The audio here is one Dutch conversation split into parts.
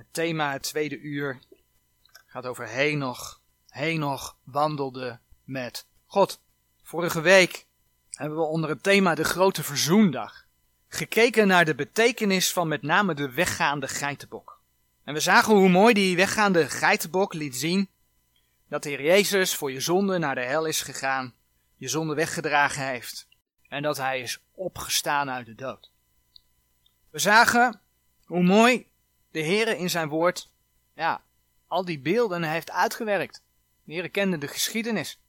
Het thema, het tweede uur, gaat over Henoch. Henoch wandelde met God. Vorige week hebben we onder het thema de grote verzoendag gekeken naar de betekenis van met name de weggaande geitenbok. En we zagen hoe mooi die weggaande geitenbok liet zien dat de Heer Jezus voor je zonde naar de hel is gegaan, je zonde weggedragen heeft en dat hij is opgestaan uit de dood. We zagen hoe mooi de Heer in zijn woord, ja, al die beelden heeft uitgewerkt. De Heer kende de geschiedenis.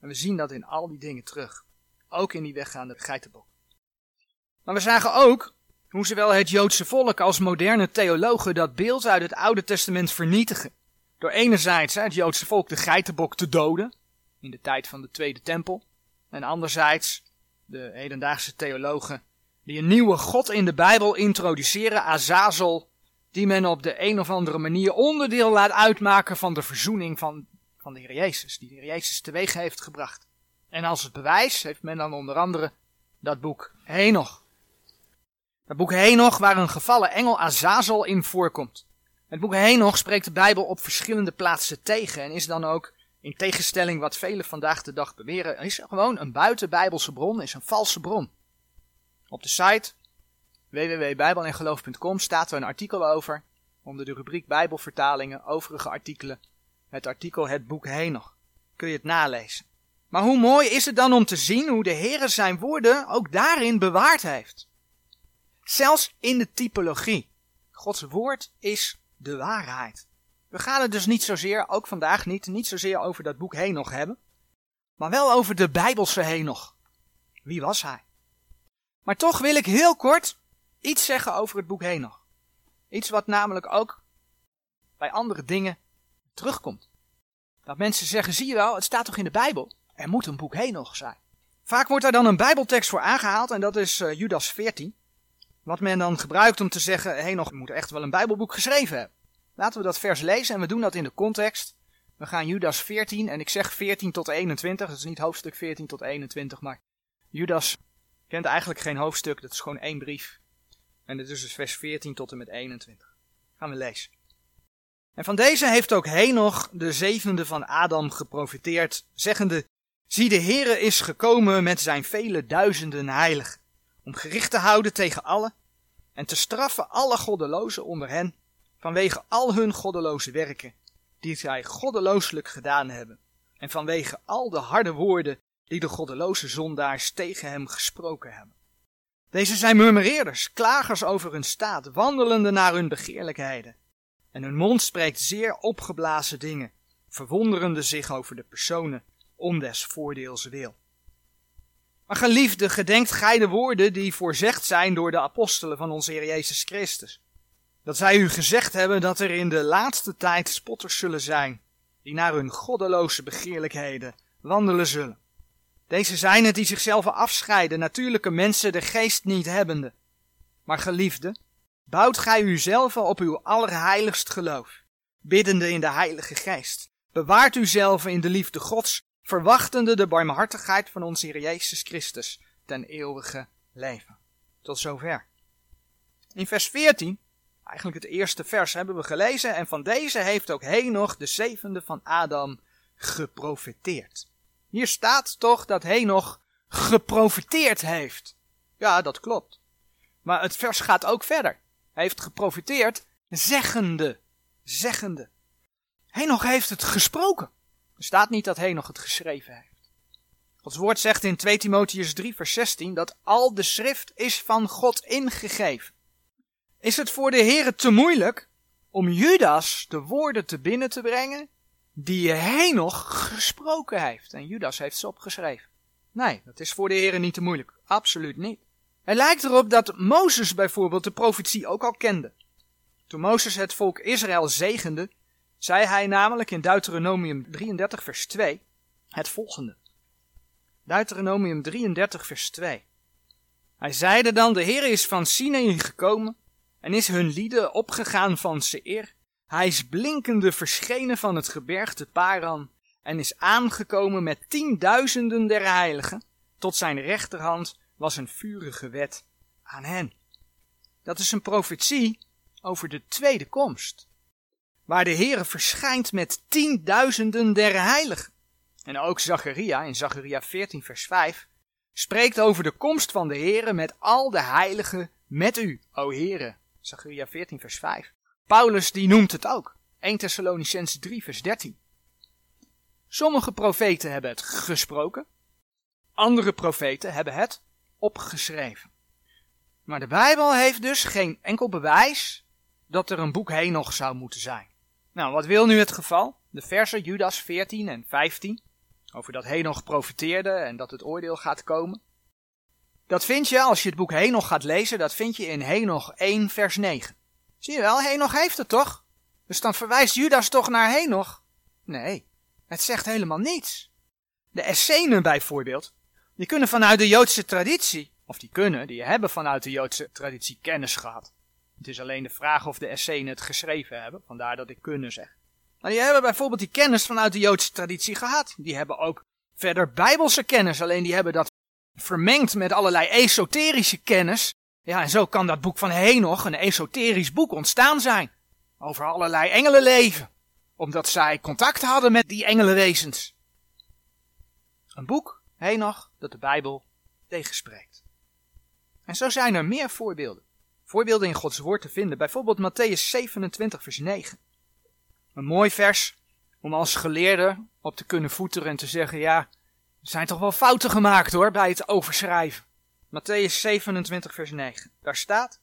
En we zien dat in al die dingen terug. Ook in die weggaande geitenbok. Maar we zagen ook hoe zowel het Joodse volk als moderne theologen dat beeld uit het Oude Testament vernietigen. Door enerzijds het Joodse volk de geitenbok te doden, in de tijd van de Tweede Tempel. En anderzijds de hedendaagse theologen die een nieuwe God in de Bijbel introduceren, Azazel, die men op de een of andere manier onderdeel laat uitmaken van de verzoening van, van de Heer Jezus, die de Heer Jezus teweeg heeft gebracht. En als het bewijs heeft men dan onder andere dat boek Henoch. Dat boek Henoch waar een gevallen engel Azazel in voorkomt. Het boek Henoch spreekt de Bijbel op verschillende plaatsen tegen en is dan ook, in tegenstelling wat velen vandaag de dag beweren, is gewoon een buitenbijbelse bron, is een valse bron. Op de site www.bijbelengeloof.com staat er een artikel over, onder de rubriek Bijbelvertalingen, overige artikelen, het artikel Het Boek Henoch. Kun je het nalezen. Maar hoe mooi is het dan om te zien hoe de Heer zijn woorden ook daarin bewaard heeft. Zelfs in de typologie. Gods woord is de waarheid. We gaan het dus niet zozeer, ook vandaag niet, niet zozeer over dat boek Henoch hebben, maar wel over de Bijbelse Henoch. Wie was hij? Maar toch wil ik heel kort iets zeggen over het boek Henoch. Iets wat namelijk ook bij andere dingen terugkomt. Dat mensen zeggen, zie je wel, het staat toch in de Bijbel? Er moet een boek Henoch zijn. Vaak wordt daar dan een Bijbeltekst voor aangehaald en dat is uh, Judas 14. Wat men dan gebruikt om te zeggen, Henoch moet echt wel een Bijbelboek geschreven hebben. Laten we dat vers lezen en we doen dat in de context. We gaan Judas 14 en ik zeg 14 tot 21, dat is niet hoofdstuk 14 tot 21, maar Judas kent eigenlijk geen hoofdstuk, dat is gewoon één brief. En dit is dus vers 14 tot en met 21. Gaan we lezen. En van deze heeft ook Henoch, de zevende van Adam, geprofiteerd, zeggende, Zie de Heere is gekomen met zijn vele duizenden heiligen, om gericht te houden tegen alle, en te straffen alle goddelozen onder hen, vanwege al hun goddeloze werken, die zij goddelooselijk gedaan hebben, en vanwege al de harde woorden die de goddeloze zondaars tegen hem gesproken hebben. Deze zijn murmureerders, klagers over hun staat, wandelende naar hun begeerlijkheden. En hun mond spreekt zeer opgeblazen dingen, verwonderende zich over de personen om des voordeels wil. Maar geliefde, gedenkt gij de woorden die voorzegd zijn door de apostelen van onze Heer Jezus Christus. Dat zij u gezegd hebben dat er in de laatste tijd spotters zullen zijn, die naar hun goddeloze begeerlijkheden wandelen zullen. Deze zijn het die zichzelf afscheiden, natuurlijke mensen, de geest niet hebbende. Maar geliefde, bouwt gij uzelf op uw allerheiligst geloof, biddende in de Heilige Geest. Bewaart uzelf in de liefde Gods, verwachtende de barmhartigheid van onze Heer Jezus Christus ten eeuwige leven. Tot zover. In vers 14, eigenlijk het eerste vers, hebben we gelezen, en van deze heeft ook Henoch, de zevende van Adam, geprofeteerd. Hier staat toch dat Henoch geprofiteerd heeft. Ja, dat klopt. Maar het vers gaat ook verder. Hij heeft geprofiteerd, zeggende. Zeggende. Henoch heeft het gesproken. Er staat niet dat Henoch het geschreven heeft. Gods woord zegt in 2 Timotheus 3 vers 16 dat al de schrift is van God ingegeven. Is het voor de Heere te moeilijk om Judas de woorden te binnen te brengen die Henoch gesproken heeft. En Judas heeft ze opgeschreven. Nee, dat is voor de heren niet te moeilijk. Absoluut niet. Het lijkt erop dat Mozes bijvoorbeeld de profetie ook al kende. Toen Mozes het volk Israël zegende, zei hij namelijk in Deuteronomium 33 vers 2 het volgende. Deuteronomium 33 vers 2. Hij zeide dan, de Heer is van Sinai gekomen en is hun lieden opgegaan van Seir hij is blinkende verschenen van het gebergte Paran en is aangekomen met tienduizenden der heiligen. Tot zijn rechterhand was een vurige wet aan hen. Dat is een profetie over de tweede komst. Waar de Heere verschijnt met tienduizenden der heiligen. En ook Zacharia in Zacharia 14 vers 5 spreekt over de komst van de Heere met al de heiligen met u, o Heere. Zacharia 14 vers 5. Paulus die noemt het ook. 1 Thessalonicense 3 vers 13. Sommige profeten hebben het gesproken, andere profeten hebben het opgeschreven. Maar de Bijbel heeft dus geen enkel bewijs dat er een boek Henoch zou moeten zijn. Nou, wat wil nu het geval? De versen Judas 14 en 15, over dat Henoch profeteerde en dat het oordeel gaat komen. Dat vind je, als je het boek Henoch gaat lezen, dat vind je in Henoch 1 vers 9. Zie je wel, Henoch heeft het toch? Dus dan verwijst Judas toch naar Henoch? Nee, het zegt helemaal niets. De Essenen bijvoorbeeld, die kunnen vanuit de Joodse traditie, of die kunnen, die hebben vanuit de Joodse traditie kennis gehad. Het is alleen de vraag of de Essenen het geschreven hebben, vandaar dat ik kunnen zeg. Maar die hebben bijvoorbeeld die kennis vanuit de Joodse traditie gehad. Die hebben ook verder bijbelse kennis, alleen die hebben dat vermengd met allerlei esoterische kennis. Ja, en zo kan dat boek van Henoch, een esoterisch boek, ontstaan zijn. Over allerlei engelenleven. Omdat zij contact hadden met die engelenwezens. Een boek, Henoch, dat de Bijbel tegenspreekt. En zo zijn er meer voorbeelden. Voorbeelden in Gods woord te vinden. Bijvoorbeeld Matthäus 27 vers 9. Een mooi vers om als geleerde op te kunnen voeteren en te zeggen, ja, er zijn toch wel fouten gemaakt hoor bij het overschrijven. Matthäus 27 vers 9. Daar staat,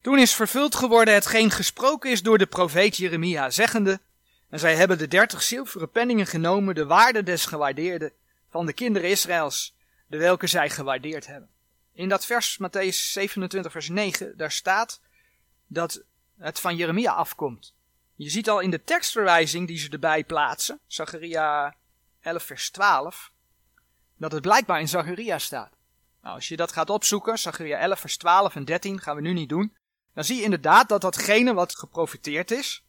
Toen is vervuld geworden hetgeen gesproken is door de profeet Jeremia, zeggende, en zij hebben de dertig zilveren penningen genomen, de waarde des gewaardeerden van de kinderen Israëls, de welke zij gewaardeerd hebben. In dat vers, Matthäus 27 vers 9, daar staat dat het van Jeremia afkomt. Je ziet al in de tekstverwijzing die ze erbij plaatsen, Zacharia 11 vers 12, dat het blijkbaar in Zacharia staat. Nou, als je dat gaat opzoeken, Zacharia 11 vers 12 en 13, gaan we nu niet doen, dan zie je inderdaad dat datgene wat geprofiteerd is,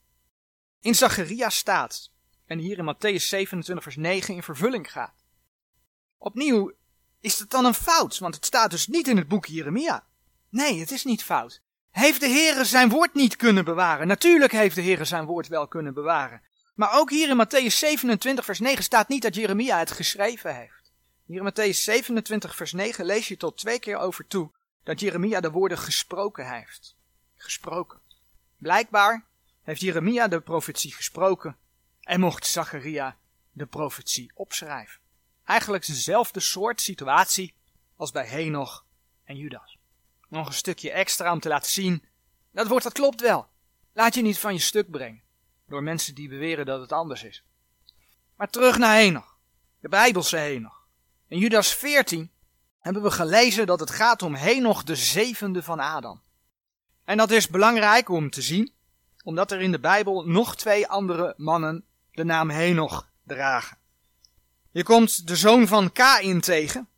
in Zacharia staat. En hier in Matthäus 27 vers 9 in vervulling gaat. Opnieuw is het dan een fout, want het staat dus niet in het boek Jeremia. Nee, het is niet fout. Heeft de Heere zijn woord niet kunnen bewaren? Natuurlijk heeft de Heere zijn woord wel kunnen bewaren. Maar ook hier in Matthäus 27 vers 9 staat niet dat Jeremia het geschreven heeft. Hier in Matthäus 27 vers 9 lees je tot twee keer over toe dat Jeremia de woorden gesproken heeft. Gesproken. Blijkbaar heeft Jeremia de profetie gesproken en mocht Zacharia de profetie opschrijven. Eigenlijk dezelfde soort situatie als bij Henoch en Judas. Nog een stukje extra om te laten zien, dat woord dat klopt wel. Laat je niet van je stuk brengen door mensen die beweren dat het anders is. Maar terug naar Henoch, de Bijbelse Henoch. In Judas 14 hebben we gelezen dat het gaat om Henoch de zevende van Adam. En dat is belangrijk om te zien, omdat er in de Bijbel nog twee andere mannen de naam Henoch dragen. Je komt de zoon van Kain tegen,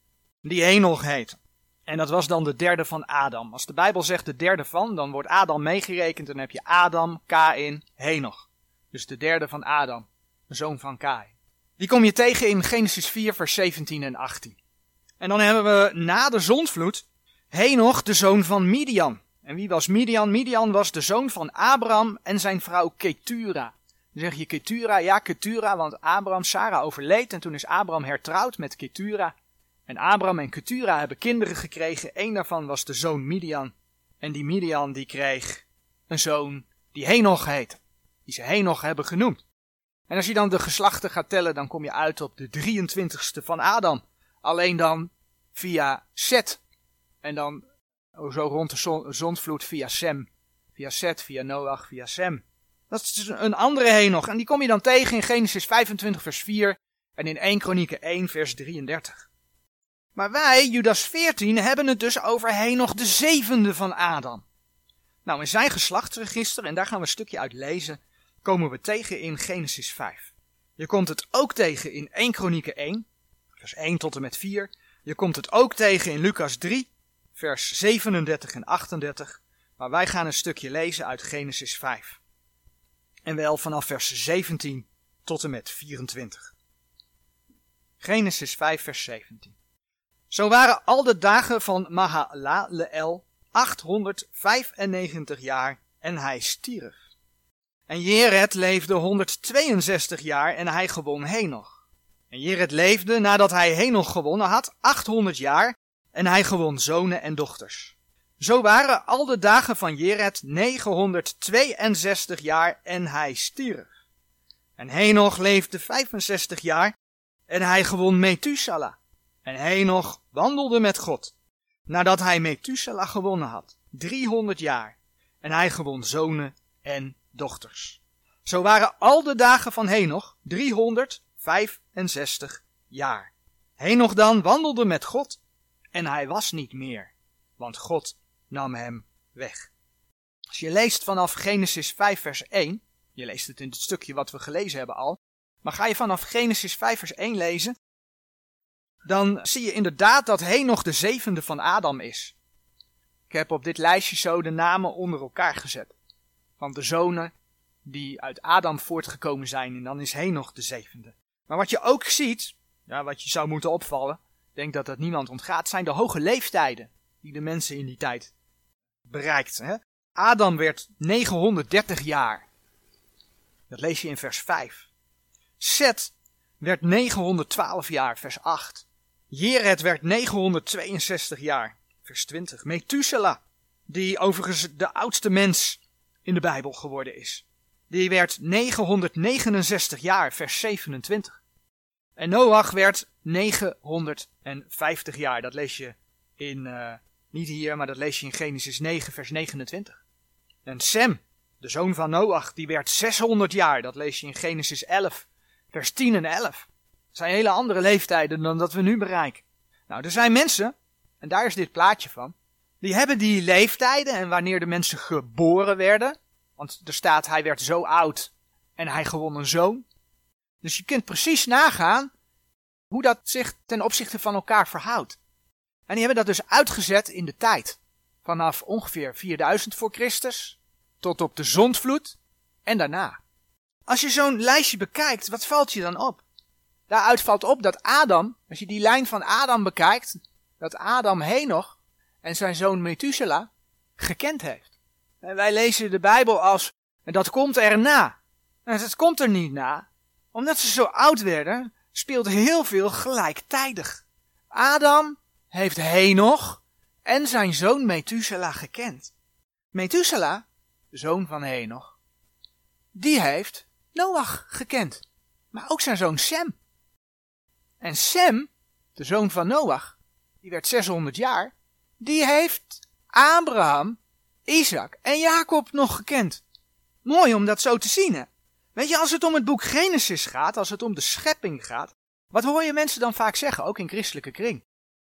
die Henoch heet. En dat was dan de derde van Adam. Als de Bijbel zegt de derde van, dan wordt Adam meegerekend. Dan heb je Adam, Kain, Henoch. Dus de derde van Adam, de zoon van Kain. Die kom je tegen in Genesis 4, vers 17 en 18. En dan hebben we na de zondvloed Henoch, de zoon van Midian. En wie was Midian? Midian was de zoon van Abraham en zijn vrouw Ketura. Dan zeg je Ketura, ja Ketura, want Abraham, Sarah overleed en toen is Abraham hertrouwd met Ketura. En Abraham en Ketura hebben kinderen gekregen. Eén daarvan was de zoon Midian. En die Midian die kreeg een zoon die Henoch heet. Die ze Henoch hebben genoemd. En als je dan de geslachten gaat tellen, dan kom je uit op de 23ste van Adam. Alleen dan via Set. En dan oh, zo rond de zondvloed via Sem. Via Set, via Noach, via Sem. Dat is een andere Henoch. En die kom je dan tegen in Genesis 25 vers 4 en in 1 Kronieken 1 vers 33. Maar wij, Judas 14, hebben het dus over Henoch de zevende van Adam. Nou, in zijn geslachtsregister, en daar gaan we een stukje uit lezen, komen we tegen in Genesis 5. Je komt het ook tegen in 1 Kronieken 1, vers 1 tot en met 4. Je komt het ook tegen in Lucas 3, vers 37 en 38. Maar wij gaan een stukje lezen uit Genesis 5. En wel vanaf vers 17 tot en met 24. Genesis 5, vers 17. Zo waren al de dagen van Mahalaleel 895 jaar en hij stierf. En Jered leefde 162 jaar en hij gewon Henoch. En Jered leefde nadat hij Henoch gewonnen had 800 jaar en hij gewon zonen en dochters. Zo waren al de dagen van Jered 962 jaar en hij stierf. En Henoch leefde 65 jaar en hij gewon Methuselah. En Henoch wandelde met God, nadat hij Methuselah gewonnen had, 300 jaar. En hij gewon zonen en dochters. Zo waren al de dagen van Henoch 365 jaar. Henoch dan wandelde met God en hij was niet meer, want God nam hem weg. Als je leest vanaf Genesis 5 vers 1, je leest het in het stukje wat we gelezen hebben al, maar ga je vanaf Genesis 5 vers 1 lezen, dan zie je inderdaad dat Henoch de zevende van Adam is. Ik heb op dit lijstje zo de namen onder elkaar gezet. Van de zonen die uit Adam voortgekomen zijn en dan is Henoch de zevende. Maar wat je ook ziet, ja, wat je zou moeten opvallen, denk dat dat niemand ontgaat, zijn de hoge leeftijden die de mensen in die tijd bereikten. Adam werd 930 jaar. Dat lees je in vers 5. Seth werd 912 jaar, vers 8. Jered werd 962 jaar, vers 20. Methuselah, die overigens de oudste mens in de Bijbel geworden is, die werd 969 jaar, vers 27. En Noach werd 950 jaar. Dat lees je in, uh, niet hier, maar dat lees je in Genesis 9, vers 29. En Sem, de zoon van Noach, die werd 600 jaar. Dat lees je in Genesis 11, vers 10 en 11. Dat zijn hele andere leeftijden dan dat we nu bereiken. Nou, er zijn mensen, en daar is dit plaatje van, die hebben die leeftijden en wanneer de mensen geboren werden. Want er staat, hij werd zo oud en hij gewon een zoon. Dus je kunt precies nagaan hoe dat zich ten opzichte van elkaar verhoudt. En die hebben dat dus uitgezet in de tijd. Vanaf ongeveer 4000 voor Christus tot op de zondvloed en daarna. Als je zo'n lijstje bekijkt, wat valt je dan op? Daaruit valt op dat Adam, als je die lijn van Adam bekijkt, dat Adam Henoch en zijn zoon Methuselah gekend heeft. En wij lezen de Bijbel als, en dat komt erna. En dat komt er niet na. Omdat ze zo oud werden, speelt heel veel gelijktijdig. Adam heeft Henoch en zijn zoon Methuselah gekend. Methuselah, de zoon van Henoch, die heeft Noach gekend. Maar ook zijn zoon Sem. En Sem, de zoon van Noach, die werd 600 jaar, die heeft Abraham, Isaac en Jacob nog gekend. Mooi om dat zo te zien, hè? Weet je, als het om het boek Genesis gaat, als het om de schepping gaat, wat hoor je mensen dan vaak zeggen, ook in christelijke kring?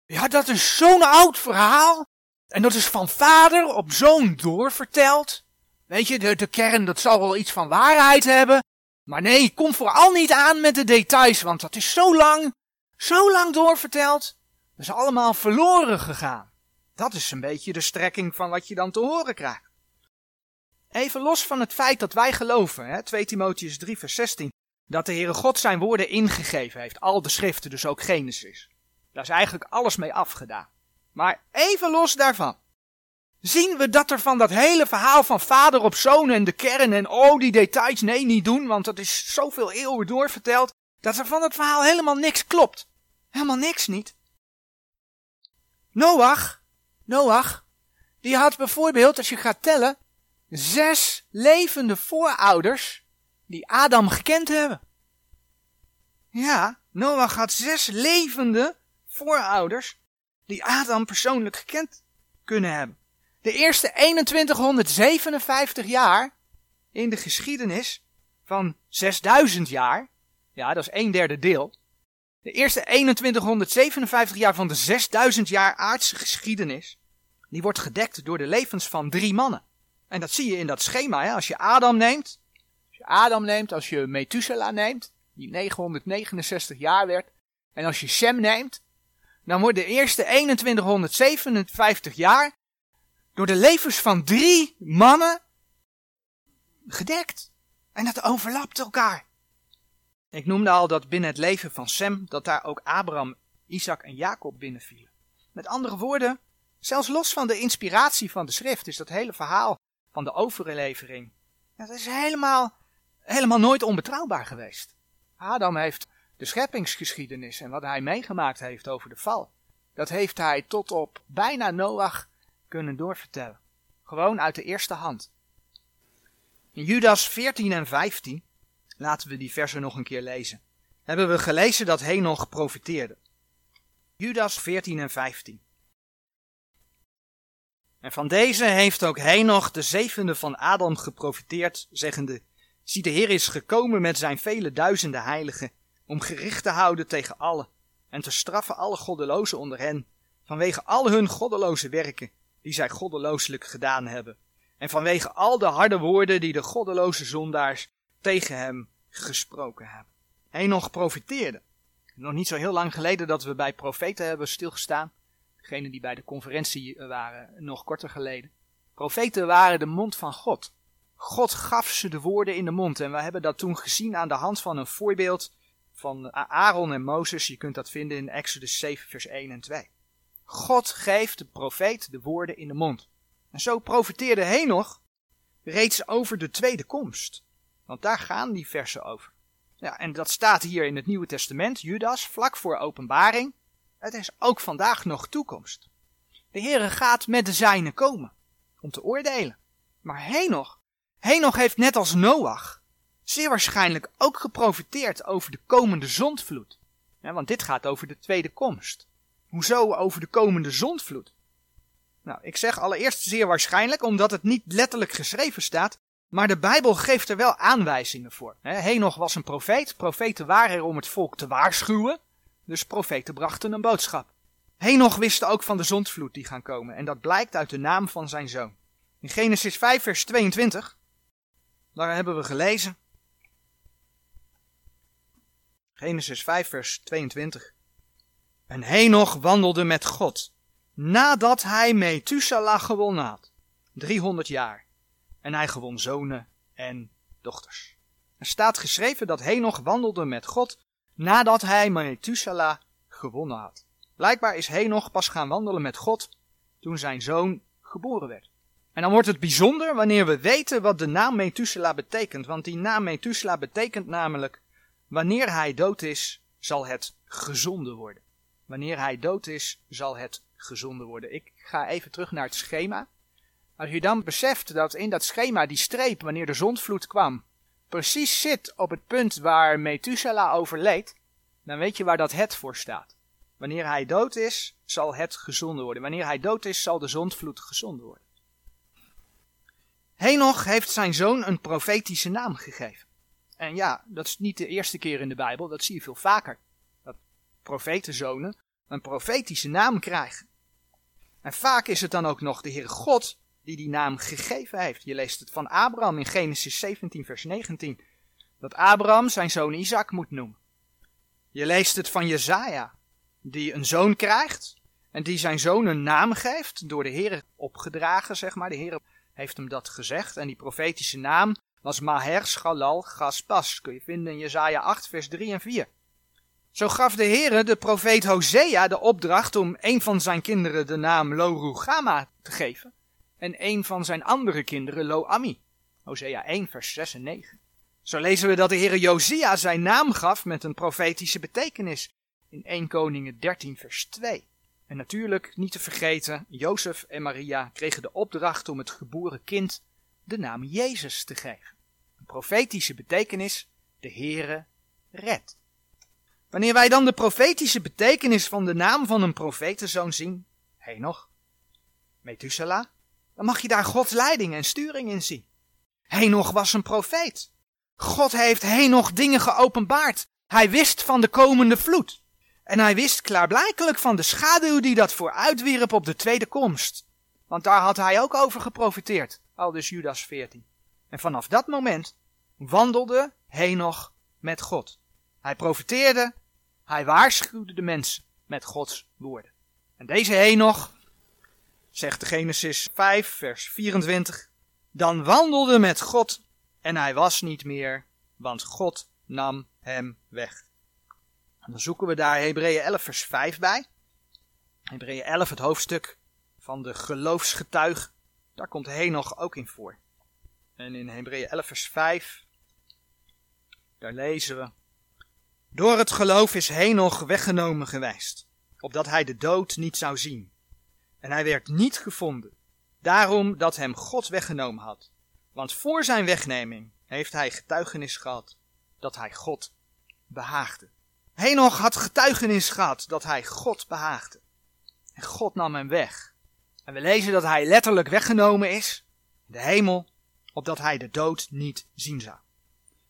Ja, dat is zo'n oud verhaal. En dat is van vader op zoon doorverteld. Weet je, de, de kern, dat zal wel iets van waarheid hebben. Maar nee, kom vooral niet aan met de details, want dat is zo lang, zo lang doorverteld. Dat is allemaal verloren gegaan. Dat is een beetje de strekking van wat je dan te horen krijgt. Even los van het feit dat wij geloven, hè, 2 Timotheus 3 vers 16, dat de Heere God zijn woorden ingegeven heeft, al de schriften, dus ook Genesis. Daar is eigenlijk alles mee afgedaan. Maar even los daarvan. Zien we dat er van dat hele verhaal van vader op zoon en de kern en oh die details, nee niet doen, want dat is zoveel eeuwen doorverteld, dat er van dat verhaal helemaal niks klopt. Helemaal niks niet. Noach, Noach, die had bijvoorbeeld, als je gaat tellen, zes levende voorouders die Adam gekend hebben. Ja, Noach had zes levende voorouders die Adam persoonlijk gekend kunnen hebben. De eerste 2157 jaar in de geschiedenis van 6000 jaar, ja, dat is een derde deel. De eerste 2157 jaar van de 6000 jaar aardse geschiedenis, die wordt gedekt door de levens van drie mannen. En dat zie je in dat schema, hè? als je Adam neemt, als je Adam neemt, als je Methuselah neemt, die 969 jaar werd, en als je Sem neemt, dan wordt de eerste 2157 jaar door de levens van drie mannen gedekt. En dat overlapt elkaar. Ik noemde al dat binnen het leven van Sem, dat daar ook Abraham, Isaac en Jacob binnenvielen. Met andere woorden, zelfs los van de inspiratie van de schrift is dat hele verhaal van de overlevering. Dat is helemaal, helemaal nooit onbetrouwbaar geweest. Adam heeft de scheppingsgeschiedenis en wat hij meegemaakt heeft over de val. Dat heeft hij tot op bijna Noach kunnen doorvertellen. Gewoon uit de eerste hand. In Judas 14 en 15, laten we die versen nog een keer lezen, hebben we gelezen dat Henoch profiteerde. Judas 14 en 15. En van deze heeft ook Henoch, de zevende van Adam, geprofiteerd, zeggende, zie de Heer is gekomen met zijn vele duizenden heiligen, om gericht te houden tegen alle, en te straffen alle goddelozen onder hen, vanwege al hun goddeloze werken, die zij goddelooselijk gedaan hebben, en vanwege al de harde woorden die de goddeloze zondaars tegen hem gesproken hebben. Henoch profiteerde. Nog niet zo heel lang geleden dat we bij profeten hebben stilgestaan. Degenen die bij de conferentie waren, nog korter geleden. Profeten waren de mond van God. God gaf ze de woorden in de mond. En we hebben dat toen gezien aan de hand van een voorbeeld van Aaron en Mozes. Je kunt dat vinden in Exodus 7, vers 1 en 2. God geeft de profeet de woorden in de mond. En zo profeteerde Henoch reeds over de tweede komst. Want daar gaan die versen over. Ja, en dat staat hier in het Nieuwe Testament, Judas, vlak voor openbaring. Het is ook vandaag nog toekomst. De Heere gaat met de zijnen komen, om te oordelen. Maar Henoch, Henoch heeft net als Noach, zeer waarschijnlijk ook geprofiteerd over de komende zondvloed. Want dit gaat over de tweede komst. Hoezo over de komende zondvloed? Nou, ik zeg allereerst zeer waarschijnlijk, omdat het niet letterlijk geschreven staat, maar de Bijbel geeft er wel aanwijzingen voor. Henoch was een profeet, profeten waren er om het volk te waarschuwen, dus profeten brachten een boodschap. Henoch wist ook van de zondvloed die gaan komen, en dat blijkt uit de naam van zijn zoon. In Genesis 5, vers 22, daar hebben we gelezen. Genesis 5, vers 22. En Henoch wandelde met God, nadat hij Methuselah gewonnen had. 300 jaar. En hij gewon zonen en dochters. Er staat geschreven dat Henoch wandelde met God nadat hij Methuselah gewonnen had. Blijkbaar is Henoch pas gaan wandelen met God toen zijn zoon geboren werd. En dan wordt het bijzonder wanneer we weten wat de naam Methuselah betekent. Want die naam Methuselah betekent namelijk, wanneer hij dood is, zal het gezonden worden. Wanneer hij dood is, zal het gezonden worden. Ik ga even terug naar het schema. Als je dan beseft dat in dat schema die streep, wanneer de zondvloed kwam, precies zit op het punt waar Methuselah overleed, dan weet je waar dat het voor staat. Wanneer hij dood is, zal het gezonden worden. Wanneer hij dood is, zal de zondvloed gezonden worden. Henoch heeft zijn zoon een profetische naam gegeven. En ja, dat is niet de eerste keer in de Bijbel, dat zie je veel vaker. Dat profetenzonen een profetische naam krijgen. En vaak is het dan ook nog de Heere God die die naam gegeven heeft. Je leest het van Abraham in Genesis 17, vers 19. Dat Abraham zijn zoon Isaac moet noemen. Je leest het van Jezaja, die een zoon krijgt en die zijn zoon een naam geeft, door de Heer opgedragen, zeg maar. De Heer heeft hem dat gezegd en die profetische naam was Maher Shalal Gaspas. Kun je vinden in Jezaja 8, vers 3 en 4. Zo gaf de Heere de profeet Hosea de opdracht om een van zijn kinderen de naam Lo-Rugama te geven en een van zijn andere kinderen Lo-Ami. Hosea 1 vers 6 en 9. Zo lezen we dat de Heere Josia zijn naam gaf met een profetische betekenis in 1 Koningen 13 vers 2. En natuurlijk, niet te vergeten, Jozef en Maria kregen de opdracht om het geboren kind de naam Jezus te geven. Een profetische betekenis, de Heere redt. Wanneer wij dan de profetische betekenis van de naam van een profetenzoon zien, Henoch, Methuselah, dan mag je daar Gods leiding en sturing in zien. Henoch was een profeet. God heeft Henoch dingen geopenbaard. Hij wist van de komende vloed. En hij wist klaarblijkelijk van de schaduw die dat vooruitwierp op de tweede komst. Want daar had hij ook over geprofiteerd, al dus Judas 14. En vanaf dat moment wandelde Henoch met God. Hij profiteerde, hij waarschuwde de mensen met Gods woorden. En deze Henoch, zegt Genesis 5, vers 24, dan wandelde met God en hij was niet meer, want God nam hem weg. En dan zoeken we daar Hebreeën 11, vers 5 bij. Hebreeën 11, het hoofdstuk van de geloofsgetuig. Daar komt Henoch ook in voor. En in Hebreeën 11 vers 5, daar lezen we. Door het geloof is Henoch weggenomen geweest, opdat hij de dood niet zou zien. En hij werd niet gevonden, daarom dat hem God weggenomen had. Want voor zijn wegneming heeft hij getuigenis gehad dat hij God behaagde. Henoch had getuigenis gehad dat hij God behaagde. En God nam hem weg. En we lezen dat hij letterlijk weggenomen is, de hemel, opdat hij de dood niet zien zou.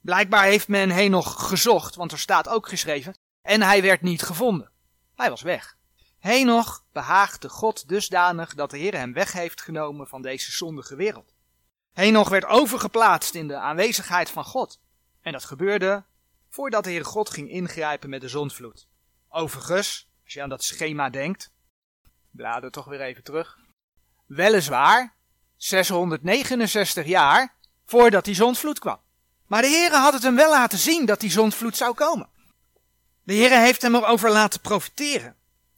Blijkbaar heeft men Henoch gezocht, want er staat ook geschreven, en hij werd niet gevonden. Hij was weg. Henoch behaagde God dusdanig dat de Heer hem weg heeft genomen van deze zondige wereld. Henoch werd overgeplaatst in de aanwezigheid van God. En dat gebeurde voordat de Heer God ging ingrijpen met de zondvloed. Overigens, als je aan dat schema denkt, blader toch weer even terug. Weliswaar 669 jaar voordat die zondvloed kwam. Maar de Heere had het hem wel laten zien dat die zondvloed zou komen. De Heere heeft hem erover laten profiteren.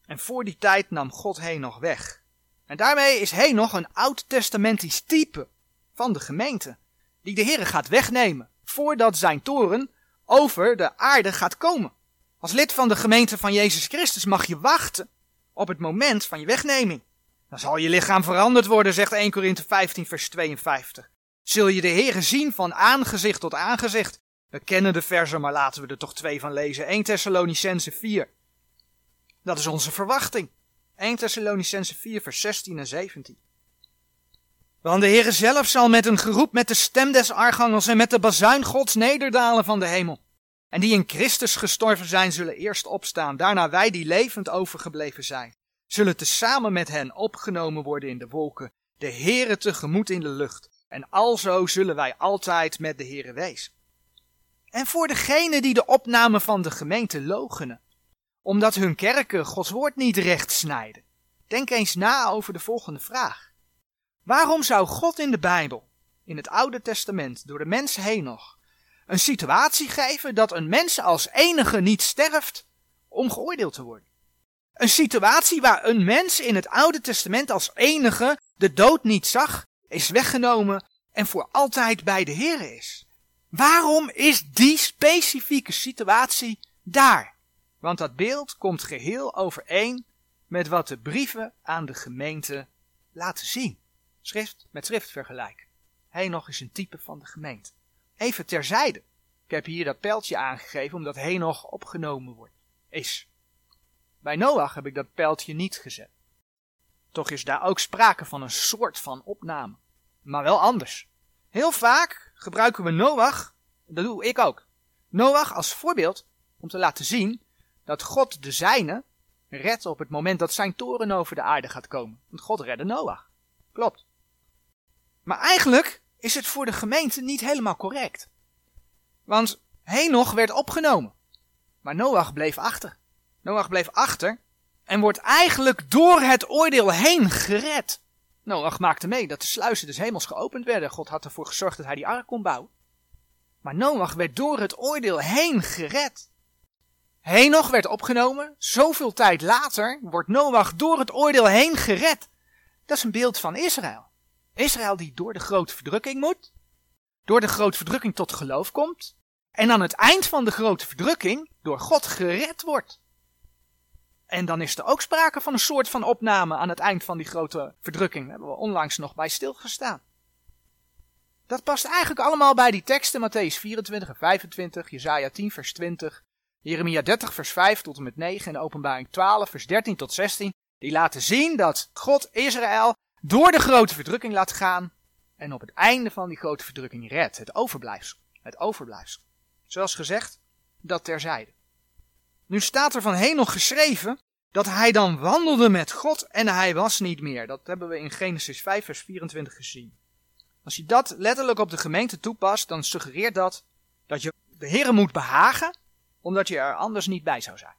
En voor die tijd nam God Henoch weg. En daarmee is Henoch een oud-testamentisch type van de gemeente, die de Heere gaat wegnemen, voordat zijn toren over de aarde gaat komen. Als lid van de gemeente van Jezus Christus mag je wachten op het moment van je wegneming. Dan zal je lichaam veranderd worden, zegt 1 Korinthe 15 vers 52. Zul je de Heere zien van aangezicht tot aangezicht. We kennen de versen, maar laten we er toch twee van lezen. 1 Thessalonicense 4. Dat is onze verwachting. 1 Thessalonicense 4 vers 16 en 17. Want de Heere zelf zal met een geroep met de stem des archangels en met de bazuin gods nederdalen van de hemel. En die in Christus gestorven zijn, zullen eerst opstaan. Daarna wij die levend overgebleven zijn, zullen tezamen met hen opgenomen worden in de wolken, de Heere tegemoet in de lucht. En alzo zullen wij altijd met de Heere wezen. En voor degenen die de opname van de gemeente logenen, omdat hun kerken Gods woord niet recht snijden. Denk eens na over de volgende vraag. Waarom zou God in de Bijbel, in het Oude Testament, door de mens heen nog, een situatie geven dat een mens als enige niet sterft om geoordeeld te worden? Een situatie waar een mens in het Oude Testament als enige de dood niet zag, is weggenomen en voor altijd bij de Heer is. Waarom is die specifieke situatie daar? Want dat beeld komt geheel overeen met wat de brieven aan de gemeente laten zien schrift met schrift vergelijken. Hij nog is een type van de gemeente. Even terzijde. Ik heb hier dat pijltje aangegeven omdat nog opgenomen wordt. Is. Bij Noach heb ik dat pijltje niet gezet. Toch is daar ook sprake van een soort van opname. Maar wel anders. Heel vaak gebruiken we Noach, dat doe ik ook. Noach als voorbeeld om te laten zien dat God de zijne redt op het moment dat zijn toren over de aarde gaat komen. Want God redde Noach. Klopt. Maar eigenlijk is het voor de gemeente niet helemaal correct. Want Henoch werd opgenomen. Maar Noach bleef achter. Noach bleef achter en wordt eigenlijk door het oordeel heen gered. Noach maakte mee dat de sluizen des hemels geopend werden. God had ervoor gezorgd dat hij die ark kon bouwen. Maar Noach werd door het oordeel heen gered. Henoch werd opgenomen. Zoveel tijd later wordt Noach door het oordeel heen gered. Dat is een beeld van Israël. Israël die door de grote verdrukking moet, door de grote verdrukking tot geloof komt, en aan het eind van de grote verdrukking door God gered wordt. En dan is er ook sprake van een soort van opname aan het eind van die grote verdrukking. Daar hebben we onlangs nog bij stilgestaan. Dat past eigenlijk allemaal bij die teksten, Matthäus 24 en 25, Jesaja 10 vers 20, Jeremia 30 vers 5 tot en met 9 en Openbaring 12 vers 13 tot 16. Die laten zien dat God Israël door de grote verdrukking laat gaan en op het einde van die grote verdrukking redt. Het overblijfsel. Het overblijfsel. Zoals gezegd, dat terzijde. Nu staat er van Henoch geschreven dat hij dan wandelde met God en hij was niet meer. Dat hebben we in Genesis 5 vers 24 gezien. Als je dat letterlijk op de gemeente toepast, dan suggereert dat dat je de Heer moet behagen, omdat je er anders niet bij zou zijn.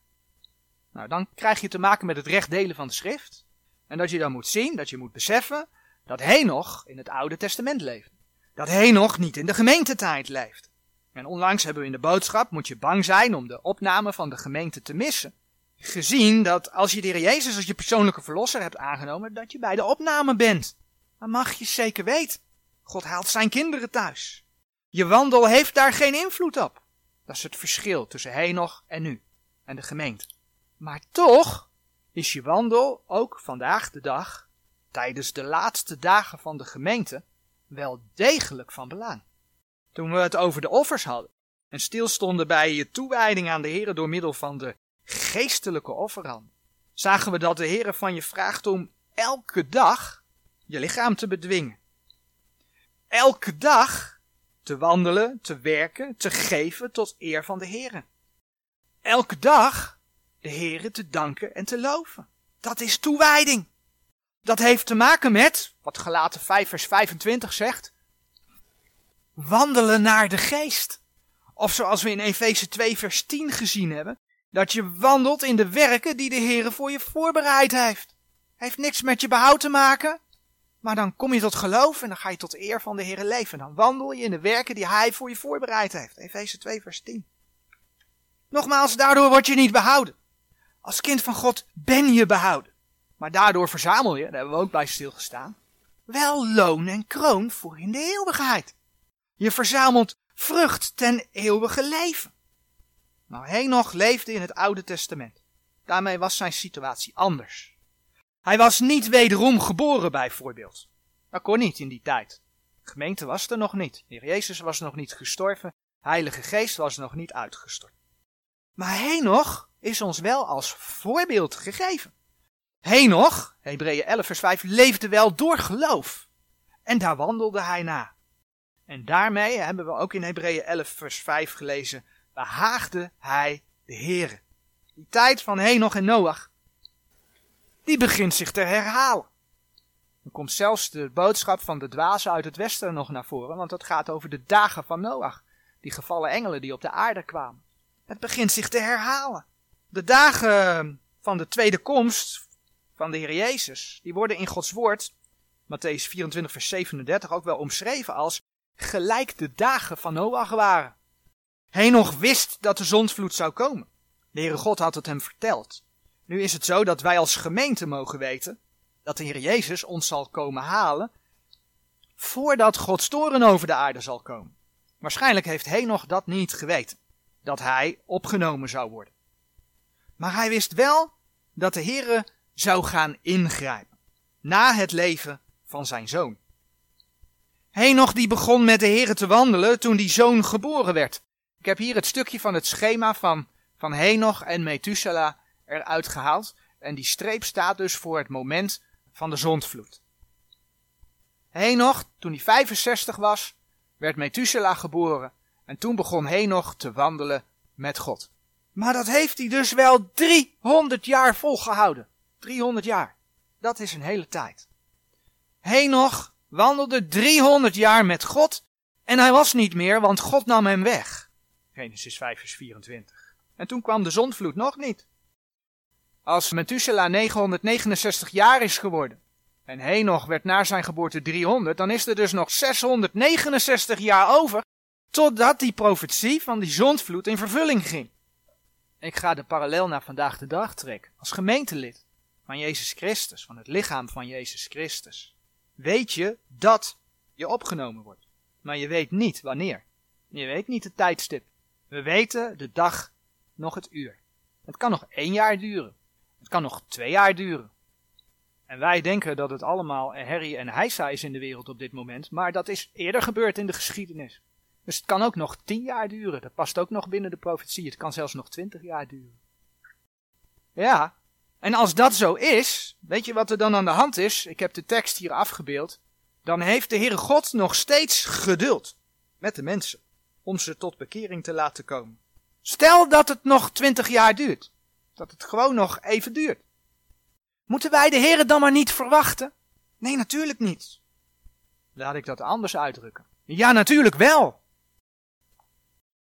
Nou, dan krijg je te maken met het recht delen van de schrift. En dat je dan moet zien, dat je moet beseffen, dat Henoch in het Oude Testament leeft. Dat Henoch niet in de gemeentetijd leeft. En onlangs hebben we in de boodschap, moet je bang zijn om de opname van de gemeente te missen. Gezien dat als je de Heer Jezus als je persoonlijke verlosser hebt aangenomen, dat je bij de opname bent. Maar mag je zeker weten. God haalt zijn kinderen thuis. Je wandel heeft daar geen invloed op. Dat is het verschil tussen Henoch en nu en de gemeente. Maar toch is je wandel ook vandaag de dag, tijdens de laatste dagen van de gemeente, wel degelijk van belang. Toen we het over de offers hadden en stilstonden bij je toewijding aan de Heer door middel van de geestelijke offeranden, zagen we dat de Heer van je vraagt om elke dag je lichaam te bedwingen. Elke dag te wandelen, te werken, te geven tot eer van de Heer. Elke dag de Heer te danken en te loven. Dat is toewijding. Dat heeft te maken met, wat gelaten 5 vers 25 zegt, wandelen naar de geest. Of zoals we in Efeze 2 vers 10 gezien hebben, dat je wandelt in de werken die de Heer voor je voorbereid heeft. Heeft niks met je behoud te maken, maar dan kom je tot geloof en dan ga je tot eer van de Heer leven. Dan wandel je in de werken die Hij voor je voorbereid heeft. Efeze 2 vers 10. Nogmaals, daardoor word je niet behouden. Als kind van God ben je behouden. Maar daardoor verzamel je, daar hebben we ook bij stilgestaan, wel loon en kroon voor in de eeuwigheid. Je verzamelt vrucht ten eeuwige leven. Nou, Henoch leefde in het Oude Testament. Daarmee was zijn situatie anders. Hij was niet wederom geboren, bijvoorbeeld. Dat kon niet in die tijd. De gemeente was er nog niet. Heer Jezus was nog niet gestorven. Heilige Geest was nog niet uitgestort. Maar Henoch is ons wel als voorbeeld gegeven. Henoch, Hebreeën 11 vers 5, leefde wel door geloof. En daar wandelde hij na. En daarmee hebben we ook in Hebreeën 11 vers 5 gelezen, behaagde hij de Heere. Die tijd van Henoch en Noach, die begint zich te herhalen. Dan komt zelfs de boodschap van de dwazen uit het westen nog naar voren, want dat gaat over de dagen van Noach. Die gevallen engelen die op de aarde kwamen. Het begint zich te herhalen. De dagen van de tweede komst van de Heer Jezus, die worden in Gods woord, Matthäus 24 vers 37, ook wel omschreven als gelijk de dagen van Noach waren. Henoch wist dat de zondvloed zou komen. De Heere God had het hem verteld. Nu is het zo dat wij als gemeente mogen weten dat de Heer Jezus ons zal komen halen voordat Gods toren over de aarde zal komen. Waarschijnlijk heeft Henoch dat niet geweten, dat hij opgenomen zou worden. Maar hij wist wel dat de Heere zou gaan ingrijpen, na het leven van zijn zoon. Henoch die begon met de Heere te wandelen toen die zoon geboren werd. Ik heb hier het stukje van het schema van, van Henoch en Methuselah eruit gehaald. En die streep staat dus voor het moment van de zondvloed. Henoch, toen hij 65 was, werd Methuselah geboren. En toen begon Henoch te wandelen met God. Maar dat heeft hij dus wel 300 jaar volgehouden. 300 jaar. Dat is een hele tijd. Henoch wandelde 300 jaar met God en hij was niet meer, want God nam hem weg. Genesis 5 vers 24. En toen kwam de zondvloed nog niet. Als Methuselah 969 jaar is geworden en Henoch werd na zijn geboorte 300, dan is er dus nog 669 jaar over totdat die profetie van die zondvloed in vervulling ging. Ik ga de parallel naar vandaag de dag trekken als gemeentelid van Jezus Christus, van het lichaam van Jezus Christus. Weet je dat je opgenomen wordt, maar je weet niet wanneer. Je weet niet het tijdstip. We weten de dag, nog het uur. Het kan nog één jaar duren. Het kan nog twee jaar duren. En wij denken dat het allemaal herrie en heisa is in de wereld op dit moment, maar dat is eerder gebeurd in de geschiedenis. Dus het kan ook nog tien jaar duren. Dat past ook nog binnen de profetie. Het kan zelfs nog twintig jaar duren. Ja, en als dat zo is, weet je wat er dan aan de hand is? Ik heb de tekst hier afgebeeld. Dan heeft de Heere God nog steeds geduld met de mensen om ze tot bekering te laten komen. Stel dat het nog twintig jaar duurt. Dat het gewoon nog even duurt. Moeten wij de Heere dan maar niet verwachten? Nee, natuurlijk niet. Laat ik dat anders uitdrukken. Ja, natuurlijk wel.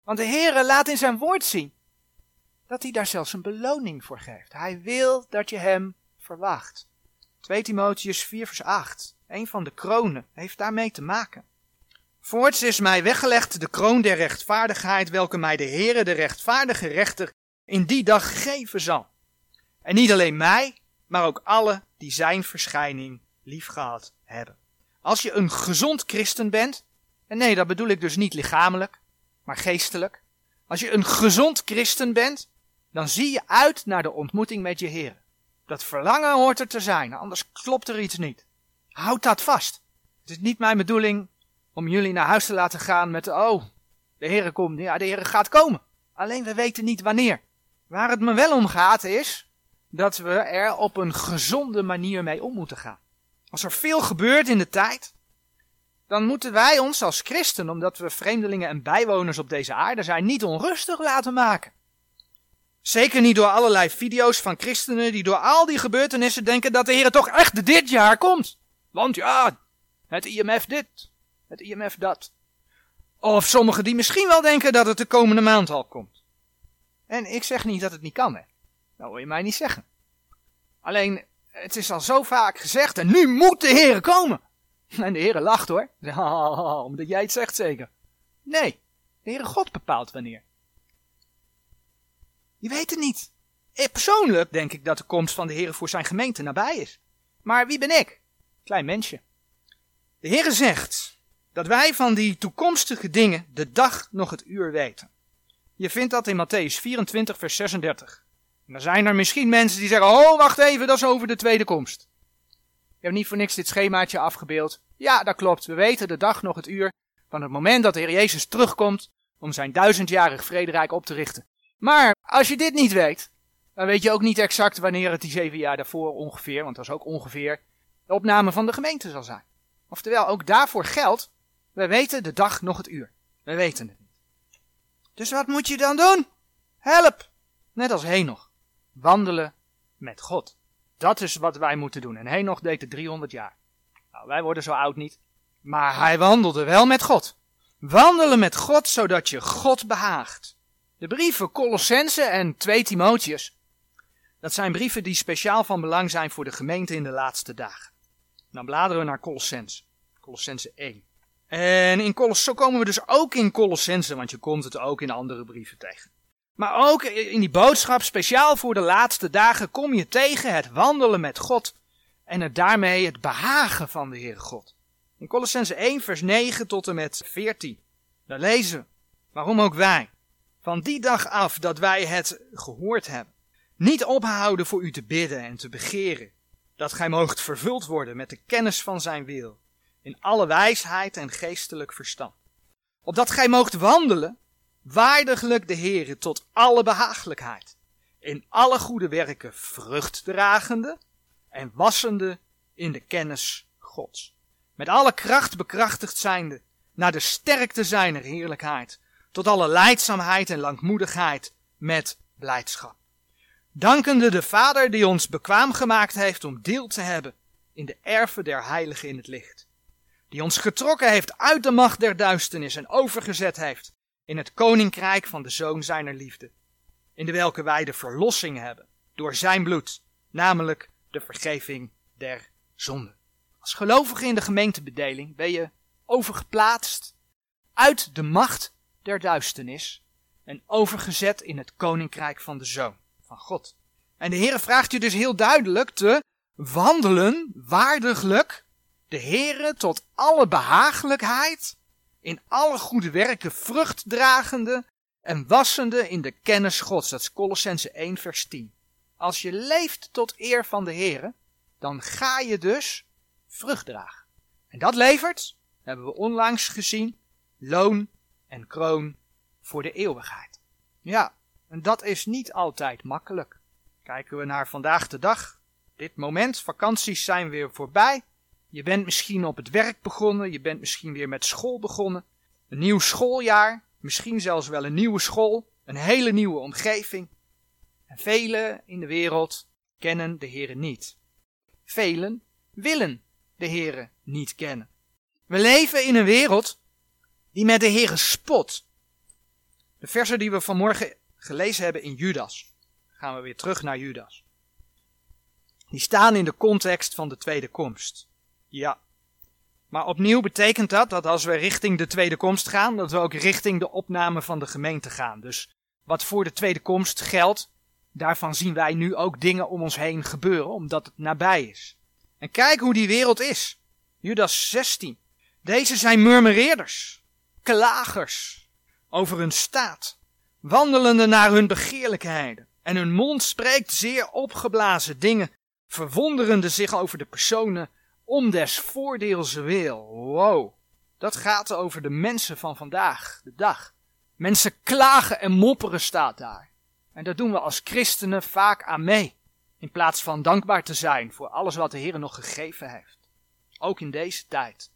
Want de Heere laat in zijn woord zien dat hij daar zelfs een beloning voor geeft. Hij wil dat je hem verwacht. 2 Timotheus 4 vers 8. Een van de kronen heeft daarmee te maken. Voorts is mij weggelegd de kroon der rechtvaardigheid, welke mij de Heere, de rechtvaardige rechter, in die dag geven zal. En niet alleen mij, maar ook alle die zijn verschijning liefgehad hebben. Als je een gezond christen bent, en nee, dat bedoel ik dus niet lichamelijk, maar geestelijk. Als je een gezond christen bent, dan zie je uit naar de ontmoeting met je Heer. Dat verlangen hoort er te zijn, anders klopt er iets niet. Houd dat vast. Het is niet mijn bedoeling om jullie naar huis te laten gaan met, oh, de Heer komt, ja, de Heer gaat komen. Alleen we weten niet wanneer. Waar het me wel om gaat is dat we er op een gezonde manier mee om moeten gaan. Als er veel gebeurt in de tijd, dan moeten wij ons als christen, omdat we vreemdelingen en bijwoners op deze aarde zijn, niet onrustig laten maken. Zeker niet door allerlei video's van christenen die door al die gebeurtenissen denken dat de Heer toch echt dit jaar komt. Want ja, het IMF dit, het IMF dat. Of sommigen die misschien wel denken dat het de komende maand al komt. En ik zeg niet dat het niet kan, hè. Dat wil je mij niet zeggen. Alleen, het is al zo vaak gezegd en nu moet de Heer komen. En de Heer lacht hoor. Omdat jij het zegt zeker. Nee, de Heere God bepaalt wanneer. Je weet het niet. Eh, persoonlijk denk ik dat de komst van de Heer voor zijn gemeente nabij is. Maar wie ben ik? Klein mensje. De Heere zegt dat wij van die toekomstige dingen de dag nog het uur weten. Je vindt dat in Matthäus 24, vers 36. En dan zijn er misschien mensen die zeggen: Oh, wacht even, dat is over de tweede komst. Je hebt niet voor niks dit schemaatje afgebeeld. Ja, dat klopt. We weten de dag nog het uur van het moment dat de Heer Jezus terugkomt om zijn duizendjarig vrederijk op te richten. Maar als je dit niet weet, dan weet je ook niet exact wanneer het die zeven jaar daarvoor ongeveer, want dat is ook ongeveer, de opname van de gemeente zal zijn. Oftewel, ook daarvoor geldt, we weten de dag nog het uur. We weten het. Dus wat moet je dan doen? Help! Net als Henoch. Wandelen met God. Dat is wat wij moeten doen. En Henoch deed het 300 jaar. Nou, wij worden zo oud niet. Maar hij wandelde wel met God. Wandelen met God, zodat je God behaagt. De brieven Colossense en 2 Timotheus, dat zijn brieven die speciaal van belang zijn voor de gemeente in de laatste dagen. Dan bladeren we naar Colossense, Colossense 1. En in Coloss zo komen we dus ook in Colossense, want je komt het ook in andere brieven tegen. Maar ook in die boodschap, speciaal voor de laatste dagen, kom je tegen het wandelen met God en het daarmee het behagen van de Heere God. In Colossense 1 vers 9 tot en met 14. Daar lezen we, waarom ook wij, van die dag af dat wij het gehoord hebben, niet ophouden voor u te bidden en te begeren, dat gij moogt vervuld worden met de kennis van zijn wil, in alle wijsheid en geestelijk verstand. Opdat gij moogt wandelen, waardiglijk de Heere tot alle behagelijkheid, in alle goede werken vrucht dragende en wassende in de kennis Gods. Met alle kracht bekrachtigd zijnde, naar de sterkte zijner heerlijkheid, tot alle leidzaamheid en langmoedigheid met blijdschap. Dankende de Vader die ons bekwaam gemaakt heeft om deel te hebben in de erven der heiligen in het licht. Die ons getrokken heeft uit de macht der duisternis en overgezet heeft in het koninkrijk van de Zoon zijner liefde. In de welke wij de verlossing hebben door zijn bloed, namelijk de vergeving der zonden. Als gelovige in de gemeentebedeling ben je overgeplaatst uit de macht der duisternis en overgezet in het koninkrijk van de Zoon van God. En de Heere vraagt je dus heel duidelijk te wandelen waardiglijk de Heere tot alle behagelijkheid, in alle goede werken vrucht dragende en wassende in de kennis Gods. Dat is Colossense 1 vers 10. Als je leeft tot eer van de Heere, dan ga je dus vrucht dragen. En dat levert, hebben we onlangs gezien, loon en kroon voor de eeuwigheid. Ja, en dat is niet altijd makkelijk. Kijken we naar vandaag de dag. Dit moment, vakanties zijn weer voorbij. Je bent misschien op het werk begonnen, je bent misschien weer met school begonnen. Een nieuw schooljaar, misschien zelfs wel een nieuwe school, een hele nieuwe omgeving. En velen in de wereld kennen de Heere niet. Velen willen de Heere niet kennen. We leven in een wereld die met de Heere spot. De versen die we vanmorgen gelezen hebben in Judas, gaan we weer terug naar Judas. Die staan in de context van de tweede komst. Ja. Maar opnieuw betekent dat dat als we richting de tweede komst gaan, dat we ook richting de opname van de gemeente gaan. Dus wat voor de tweede komst geldt, daarvan zien wij nu ook dingen om ons heen gebeuren, omdat het nabij is. En kijk hoe die wereld is. Judas 16. Deze zijn murmureerders, klagers over hun staat, wandelende naar hun begeerlijkheden. En hun mond spreekt zeer opgeblazen dingen, verwonderende zich over de personen om des voordeels wil. Wow, dat gaat over de mensen van vandaag, de dag. Mensen klagen en mopperen staat daar. En dat doen we als christenen vaak aan mee. In plaats van dankbaar te zijn voor alles wat de Heer nog gegeven heeft. Ook in deze tijd.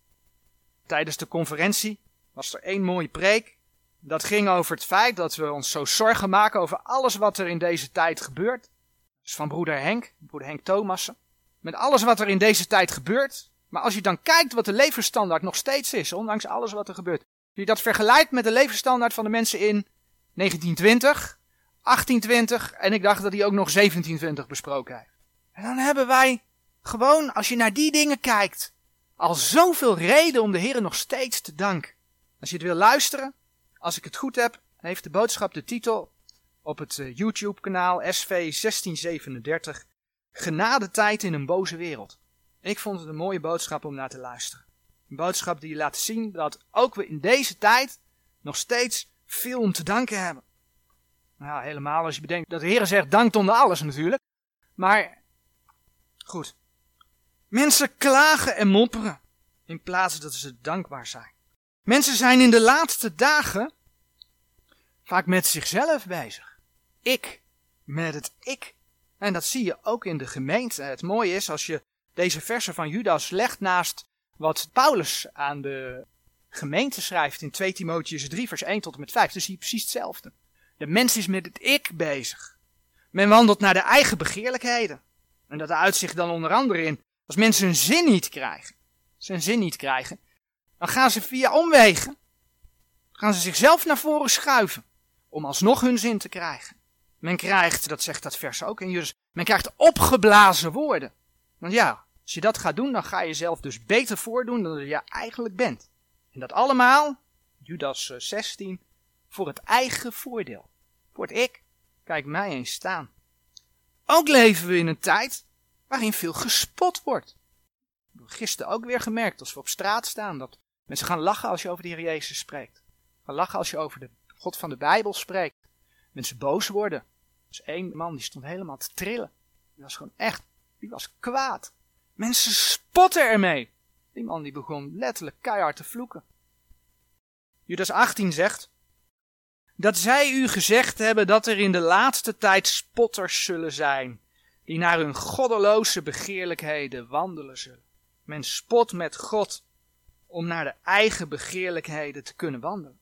Tijdens de conferentie was er één mooie preek. Dat ging over het feit dat we ons zo zorgen maken over alles wat er in deze tijd gebeurt. Is van broeder Henk, broeder Henk Thomassen. Met alles wat er in deze tijd gebeurt. Maar als je dan kijkt wat de levensstandaard nog steeds is, ondanks alles wat er gebeurt. Als je dat vergelijkt met de levensstandaard van de mensen in 1920, 1820 en ik dacht dat hij ook nog 1720 besproken heeft. En dan hebben wij gewoon, als je naar die dingen kijkt, al zoveel reden om de Heer nog steeds te danken. Als je het wil luisteren, als ik het goed heb, heeft de boodschap de titel op het eh, YouTube kanaal SV 1637 Genadetijd in een boze wereld. Ik vond het een mooie boodschap om naar te luisteren. Een boodschap die laat zien dat ook we in deze tijd nog steeds veel om te danken hebben. Nou, helemaal als je bedenkt dat de Heer zegt dankt onder alles natuurlijk. Maar, goed. Mensen klagen en mopperen in plaats dat ze dankbaar zijn. Mensen zijn in de laatste dagen vaak met zichzelf bezig. Ik, met het ik. En dat zie je ook in de gemeente. Het mooie is als je deze versen van Judas legt naast wat Paulus aan de gemeente schrijft in 2 Timotheus 3 vers 1 tot en met 5. Dan zie je precies hetzelfde. De mens is met het ik bezig. Men wandelt naar de eigen begeerlijkheden. En dat uitzicht dan onder andere in, als mensen hun zin niet krijgen, zijn zin niet krijgen, dan gaan ze via omwegen, gaan ze zichzelf naar voren schuiven, om alsnog hun zin te krijgen. Men krijgt, dat zegt dat vers ook in Judas, men krijgt opgeblazen woorden. Want ja, als je dat gaat doen, dan ga je jezelf dus beter voordoen dan je eigenlijk bent. En dat allemaal, Judas 16, eh, voor het eigen voordeel. Voor het ik. Kijk mij eens staan. Ook leven we in een tijd waarin veel gespot wordt. Gisteren ook weer gemerkt als we op straat staan dat mensen gaan lachen als je over de Heer Jezus spreekt. Gaan lachen als je over de God van de Bijbel spreekt. Mensen boos worden. Is één man die stond helemaal te trillen. Die was gewoon echt, die was kwaad. Mensen spotten ermee. Die man die begon letterlijk keihard te vloeken. Judas 18 zegt, dat zij u gezegd hebben dat er in de laatste tijd spotters zullen zijn, die naar hun goddeloze begeerlijkheden wandelen zullen. Men spot met God om naar de eigen begeerlijkheden te kunnen wandelen.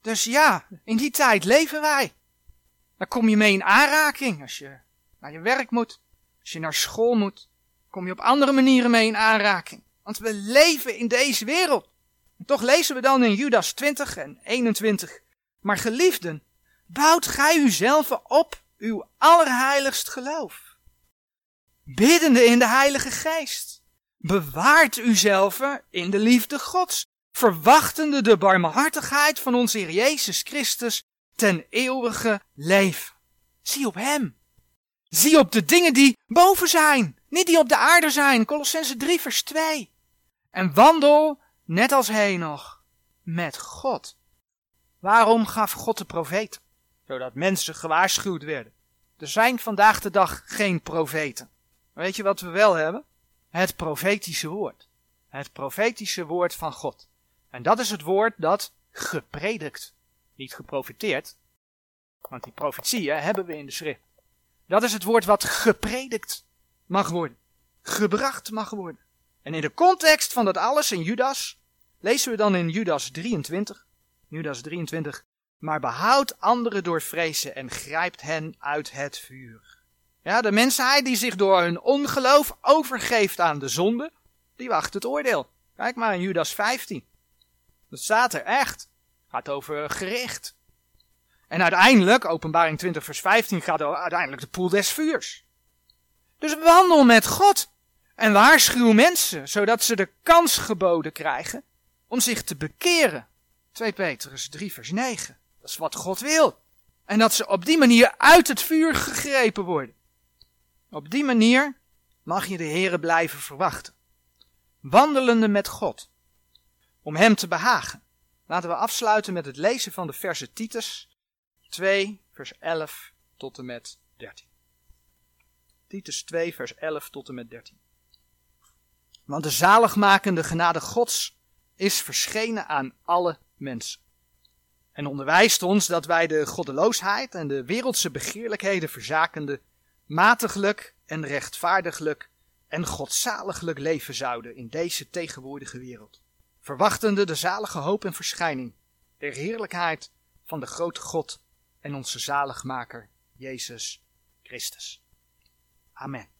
Dus ja, in die tijd leven wij. Daar kom je mee in aanraking als je naar je werk moet, als je naar school moet, kom je op andere manieren mee in aanraking. Want we leven in deze wereld. En toch lezen we dan in Judas 20 en 21 maar geliefden, bouwt gij uzelf op uw allerheiligst geloof. Biddende in de Heilige Geest. Bewaart uzelf in de liefde Gods, verwachtende de barmhartigheid van onze Heer Jezus Christus ten eeuwige leven. Zie op Hem. Zie op de dingen die boven zijn, niet die op de aarde zijn. Colossense 3 vers 2. En wandel, net als Henoch, met God. Waarom gaf God de profeet? Zodat mensen gewaarschuwd werden. Er zijn vandaag de dag geen profeten. Weet je wat we wel hebben? Het profetische woord. Het profetische woord van God. En dat is het woord dat gepredikt, niet geprofiteerd, want die profetieën hebben we in de schrift. Dat is het woord wat gepredikt mag worden, gebracht mag worden. En in de context van dat alles in Judas, lezen we dan in Judas 23, Judas 23. Maar behoud anderen door vrezen en grijpt hen uit het vuur. Ja, de mensheid die zich door hun ongeloof overgeeft aan de zonde, die wacht het oordeel. Kijk maar in Judas 15. Dat staat er echt. Gaat over gericht. En uiteindelijk, openbaring 20 vers 15, gaat er uiteindelijk de poel des vuurs. Dus wandel met God. En waarschuw mensen, zodat ze de kans geboden krijgen om zich te bekeren. 2 Petrus 3 vers 9. Dat is wat God wil. En dat ze op die manier uit het vuur gegrepen worden. Op die manier mag je de Here blijven verwachten. wandelende met God, om Hem te behagen. Laten we afsluiten met het lezen van de verse Titus 2, vers 11 tot en met 13. Titus 2, vers 11 tot en met 13. Want de zaligmakende genade Gods is verschenen aan alle mensen. En onderwijst ons dat wij de goddeloosheid en de wereldse begeerlijkheden verzakende matiglijk en rechtvaardiglijk en godzaliglijk leven zouden in deze tegenwoordige wereld, verwachtende de zalige hoop en verschijning der heerlijkheid van de grote God en onze zaligmaker Jezus Christus. Amen.